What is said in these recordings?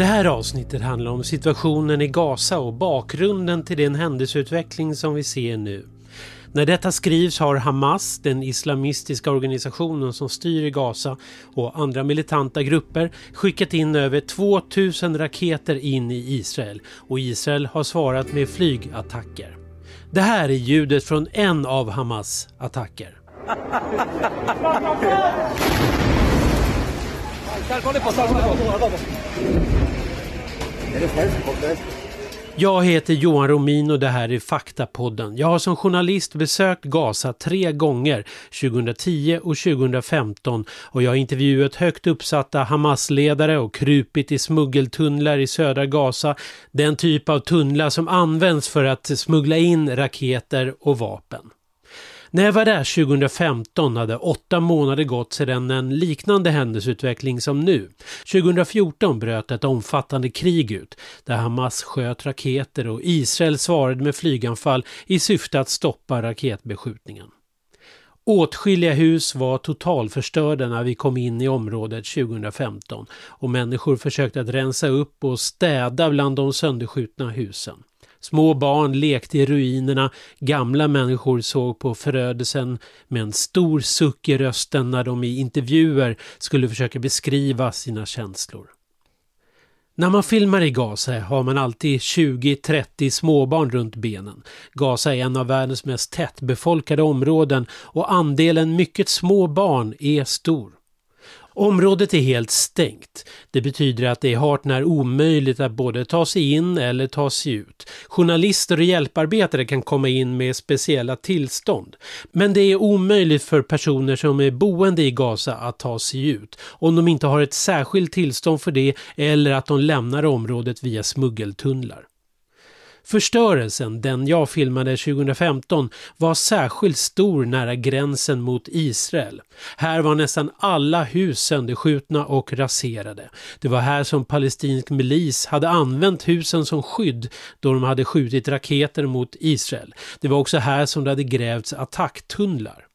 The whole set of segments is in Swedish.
Det här avsnittet handlar om situationen i Gaza och bakgrunden till den händelseutveckling som vi ser nu. När detta skrivs har Hamas, den islamistiska organisationen som styr i Gaza och andra militanta grupper skickat in över 2000 raketer in i Israel och Israel har svarat med flygattacker. Det här är ljudet från en av Hamas attacker. Jag heter Johan Romin och det här är Faktapodden. Jag har som journalist besökt Gaza tre gånger, 2010 och 2015 och jag har intervjuat högt uppsatta Hamas-ledare och krupit i smuggeltunnlar i södra Gaza. Den typ av tunnlar som används för att smuggla in raketer och vapen. När jag var där 2015 hade åtta månader gått sedan en liknande händelseutveckling som nu. 2014 bröt ett omfattande krig ut där Hamas sköt raketer och Israel svarade med flyganfall i syfte att stoppa raketbeskjutningen. Åtskilliga hus var totalförstörda när vi kom in i området 2015 och människor försökte att rensa upp och städa bland de sönderskjutna husen. Små barn lekte i ruinerna, gamla människor såg på förödelsen med en stor suck i rösten när de i intervjuer skulle försöka beskriva sina känslor. När man filmar i Gaza har man alltid 20-30 småbarn runt benen. Gaza är en av världens mest tättbefolkade områden och andelen mycket små barn är stor. Området är helt stängt. Det betyder att det är hart när omöjligt att både ta sig in eller ta sig ut. Journalister och hjälparbetare kan komma in med speciella tillstånd. Men det är omöjligt för personer som är boende i Gaza att ta sig ut om de inte har ett särskilt tillstånd för det eller att de lämnar området via smuggeltunnlar. Förstörelsen, den jag filmade 2015, var särskilt stor nära gränsen mot Israel. Här var nästan alla hus sönderskjutna och raserade. Det var här som palestinsk milis hade använt husen som skydd då de hade skjutit raketer mot Israel. Det var också här som det hade grävts attacktunnlar.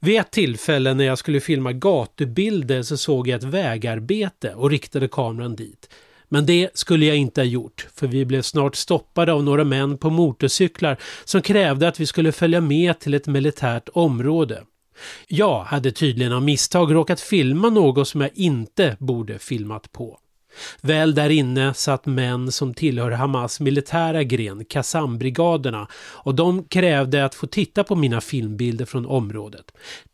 Vid ett tillfälle när jag skulle filma gatubilder så såg jag ett vägarbete och riktade kameran dit. Men det skulle jag inte ha gjort, för vi blev snart stoppade av några män på motorcyklar som krävde att vi skulle följa med till ett militärt område. Jag hade tydligen av misstag råkat filma något som jag inte borde filmat på. Väl där inne satt män som tillhör Hamas militära gren, Qassambrigaderna, och de krävde att få titta på mina filmbilder från området.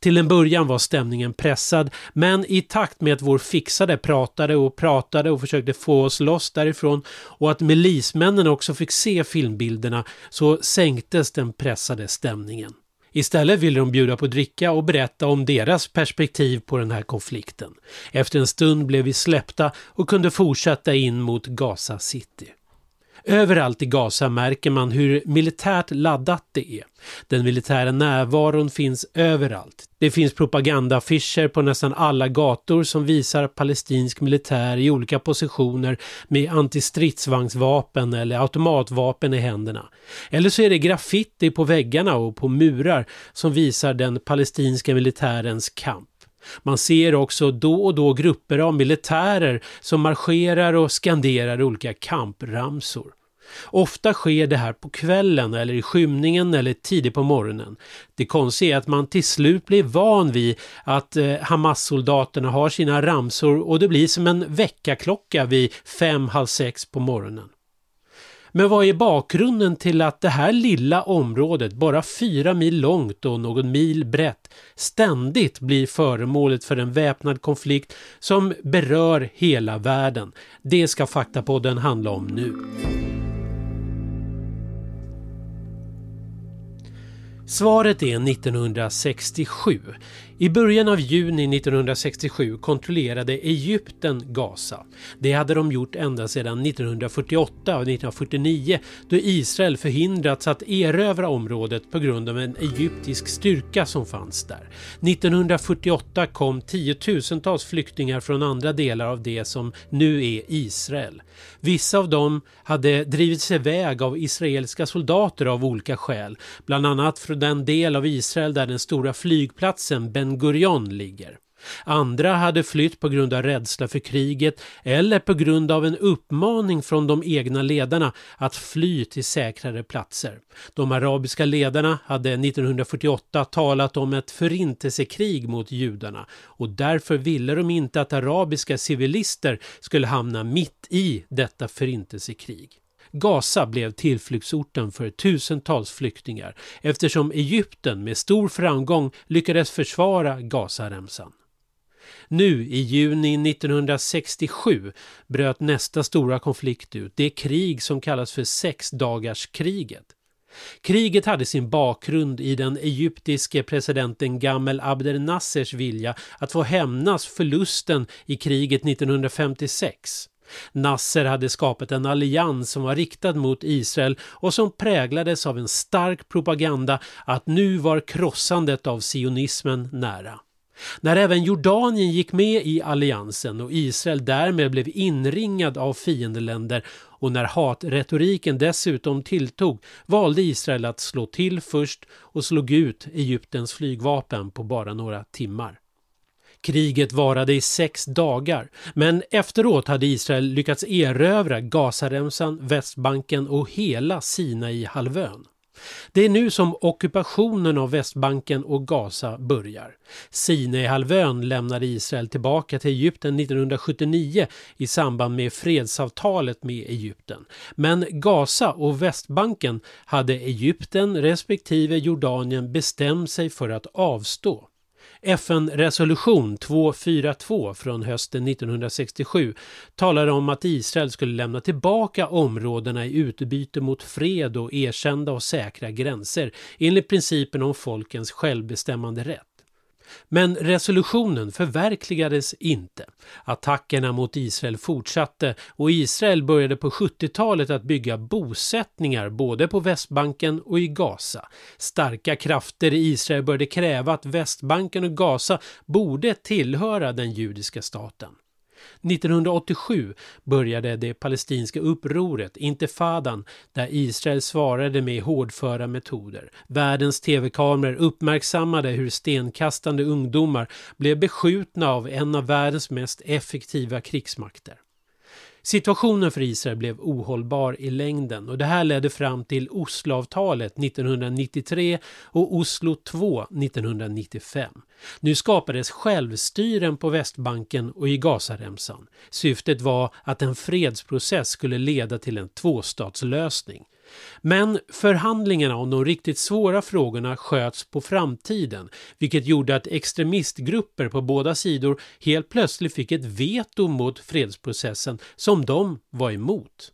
Till en början var stämningen pressad, men i takt med att vår fixade pratade och pratade och försökte få oss loss därifrån och att milismännen också fick se filmbilderna så sänktes den pressade stämningen. Istället ville de bjuda på dricka och berätta om deras perspektiv på den här konflikten. Efter en stund blev vi släppta och kunde fortsätta in mot Gaza City. Överallt i Gaza märker man hur militärt laddat det är. Den militära närvaron finns överallt. Det finns propagandaaffischer på nästan alla gator som visar palestinsk militär i olika positioner med antistridsvagnsvapen eller automatvapen i händerna. Eller så är det graffiti på väggarna och på murar som visar den palestinska militärens kamp. Man ser också då och då grupper av militärer som marscherar och skanderar olika kampramsor. Ofta sker det här på kvällen eller i skymningen eller tidigt på morgonen. Det konstiga är att man till slut blir van vid att eh, Hamas-soldaterna har sina ramsor och det blir som en väckarklocka vid fem, halv sex på morgonen. Men vad är bakgrunden till att det här lilla området, bara fyra mil långt och någon mil brett, ständigt blir föremålet för en väpnad konflikt som berör hela världen? Det ska Faktapodden handla om nu. Svaret är 1967. I början av juni 1967 kontrollerade Egypten Gaza. Det hade de gjort ända sedan 1948 och 1949 då Israel förhindrats att erövra området på grund av en egyptisk styrka som fanns där. 1948 kom tiotusentals flyktingar från andra delar av det som nu är Israel. Vissa av dem hade drivits iväg av israeliska soldater av olika skäl, bland annat från den del av Israel där den stora flygplatsen Ben Gurion ligger. Andra hade flytt på grund av rädsla för kriget eller på grund av en uppmaning från de egna ledarna att fly till säkrare platser. De arabiska ledarna hade 1948 talat om ett förintelsekrig mot judarna och därför ville de inte att arabiska civilister skulle hamna mitt i detta förintelsekrig. Gaza blev tillflyktsorten för tusentals flyktingar eftersom Egypten med stor framgång lyckades försvara Gazaremsan. Nu i juni 1967 bröt nästa stora konflikt ut, det krig som kallas för sexdagarskriget. Kriget hade sin bakgrund i den egyptiske presidenten Gamal Abdel Nassers vilja att få hämnas förlusten i kriget 1956. Nasser hade skapat en allians som var riktad mot Israel och som präglades av en stark propaganda att nu var krossandet av sionismen nära. När även Jordanien gick med i alliansen och Israel därmed blev inringad av fiendeländer och när hatretoriken dessutom tilltog valde Israel att slå till först och slog ut Egyptens flygvapen på bara några timmar. Kriget varade i sex dagar, men efteråt hade Israel lyckats erövra Gazaremsan, Västbanken och hela Sinai-halvön. Det är nu som ockupationen av Västbanken och Gaza börjar. Sinaihalvön lämnade Israel tillbaka till Egypten 1979 i samband med fredsavtalet med Egypten. Men Gaza och Västbanken hade Egypten respektive Jordanien bestämt sig för att avstå. FN-resolution 242 från hösten 1967 talade om att Israel skulle lämna tillbaka områdena i utbyte mot fred och erkända och säkra gränser enligt principen om folkens självbestämmande rätt. Men resolutionen förverkligades inte. Attackerna mot Israel fortsatte och Israel började på 70-talet att bygga bosättningar både på Västbanken och i Gaza. Starka krafter i Israel började kräva att Västbanken och Gaza borde tillhöra den judiska staten. 1987 började det palestinska upproret, intifadan, där Israel svarade med hårdföra metoder. Världens tv-kameror uppmärksammade hur stenkastande ungdomar blev beskjutna av en av världens mest effektiva krigsmakter. Situationen för Israel blev ohållbar i längden och det här ledde fram till Osloavtalet 1993 och Oslo 2 1995. Nu skapades självstyren på Västbanken och i Gazaremsan. Syftet var att en fredsprocess skulle leda till en tvåstatslösning. Men förhandlingarna om de riktigt svåra frågorna sköts på framtiden, vilket gjorde att extremistgrupper på båda sidor helt plötsligt fick ett veto mot fredsprocessen som de var emot.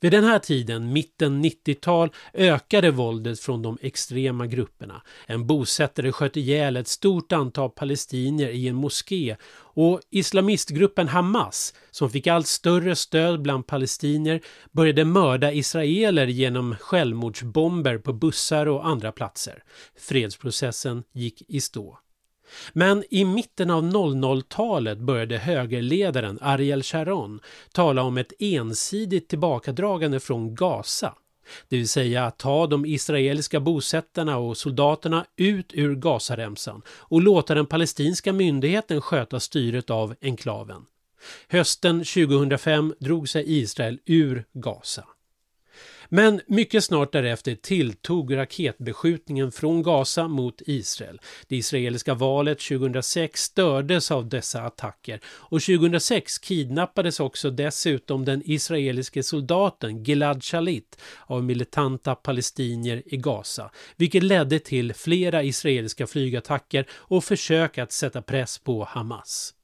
Vid den här tiden, mitten 90-tal, ökade våldet från de extrema grupperna. En bosättare sköt ihjäl ett stort antal palestinier i en moské och islamistgruppen Hamas, som fick allt större stöd bland palestinier, började mörda israeler genom självmordsbomber på bussar och andra platser. Fredsprocessen gick i stå. Men i mitten av 00-talet började högerledaren Ariel Sharon tala om ett ensidigt tillbakadragande från Gaza. Det vill säga att ta de israeliska bosättarna och soldaterna ut ur Gazaremsan och låta den palestinska myndigheten sköta styret av enklaven. Hösten 2005 drog sig Israel ur Gaza. Men mycket snart därefter tilltog raketbeskjutningen från Gaza mot Israel. Det israeliska valet 2006 stördes av dessa attacker och 2006 kidnappades också dessutom den israeliske soldaten Gilad Shalit av militanta palestinier i Gaza, vilket ledde till flera israeliska flygattacker och försök att sätta press på Hamas.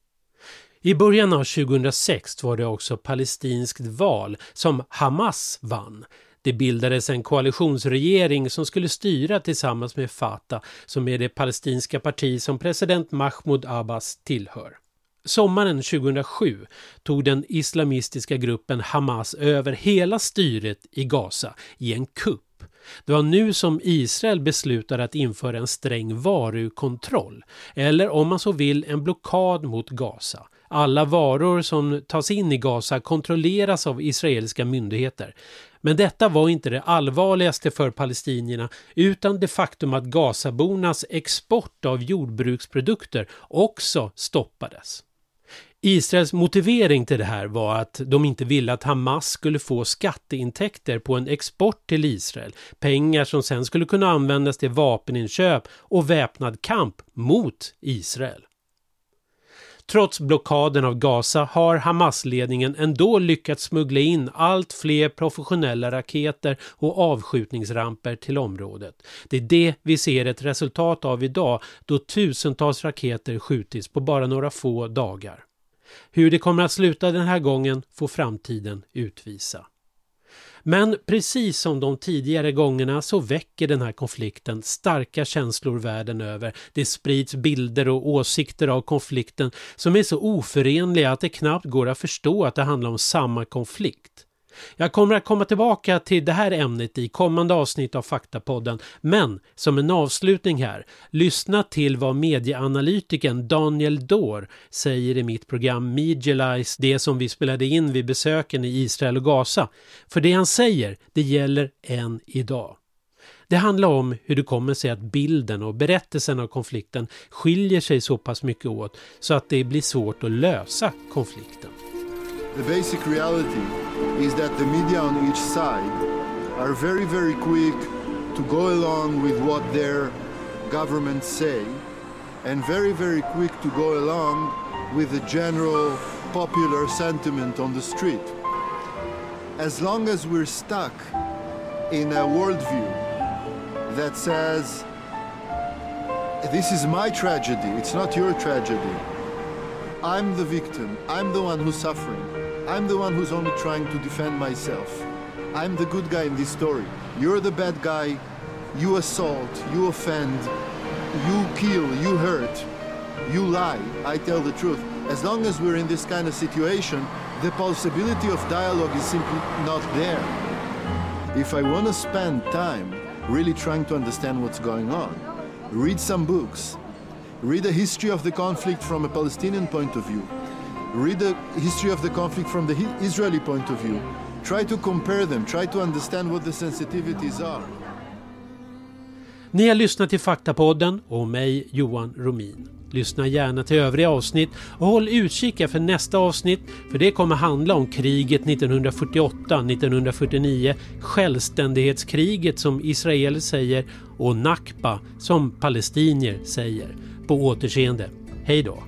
I början av 2006 var det också palestinskt val som Hamas vann. Det bildades en koalitionsregering som skulle styra tillsammans med Fatah som är det palestinska parti som president Mahmoud Abbas tillhör. Sommaren 2007 tog den islamistiska gruppen Hamas över hela styret i Gaza i en kupp. Det var nu som Israel beslutade att införa en sträng varukontroll, eller om man så vill en blockad mot Gaza. Alla varor som tas in i Gaza kontrolleras av israeliska myndigheter. Men detta var inte det allvarligaste för palestinierna utan det faktum att Gazabornas export av jordbruksprodukter också stoppades. Israels motivering till det här var att de inte ville att Hamas skulle få skatteintäkter på en export till Israel. Pengar som sen skulle kunna användas till vapeninköp och väpnad kamp mot Israel. Trots blockaden av Gaza har Hamas-ledningen ändå lyckats smuggla in allt fler professionella raketer och avskjutningsramper till området. Det är det vi ser ett resultat av idag då tusentals raketer skjutits på bara några få dagar. Hur det kommer att sluta den här gången får framtiden utvisa. Men precis som de tidigare gångerna så väcker den här konflikten starka känslor världen över. Det sprids bilder och åsikter av konflikten som är så oförenliga att det knappt går att förstå att det handlar om samma konflikt. Jag kommer att komma tillbaka till det här ämnet i kommande avsnitt av Faktapodden, men som en avslutning här, lyssna till vad medieanalytikern Daniel Dor säger i mitt program Medialize, det som vi spelade in vid besöken i Israel och Gaza. För det han säger, det gäller än idag. Det handlar om hur det kommer sig att bilden och berättelsen av konflikten skiljer sig så pass mycket åt så att det blir svårt att lösa konflikten. The basic reality is that the media on each side are very, very quick to go along with what their governments say and very, very quick to go along with the general popular sentiment on the street. As long as we're stuck in a worldview that says, this is my tragedy, it's not your tragedy. I'm the victim, I'm the one who's suffering. I'm the one who's only trying to defend myself. I'm the good guy in this story. You're the bad guy. You assault, you offend, you kill, you hurt, you lie. I tell the truth. As long as we're in this kind of situation, the possibility of dialogue is simply not there. If I want to spend time really trying to understand what's going on, read some books, read a history of the conflict from a Palestinian point of view, read the history of the conflict from the Israeli point of view. Try to compare them, try to understand what the sensitivities are. Ni har lyssnat till Faktapodden och mig Johan Romin. Lyssna gärna till övriga avsnitt och håll utkik för nästa avsnitt för det kommer handla om kriget 1948-1949, självständighetskriget som Israel säger och Nakba som palestinier säger. På återseende. Hej då!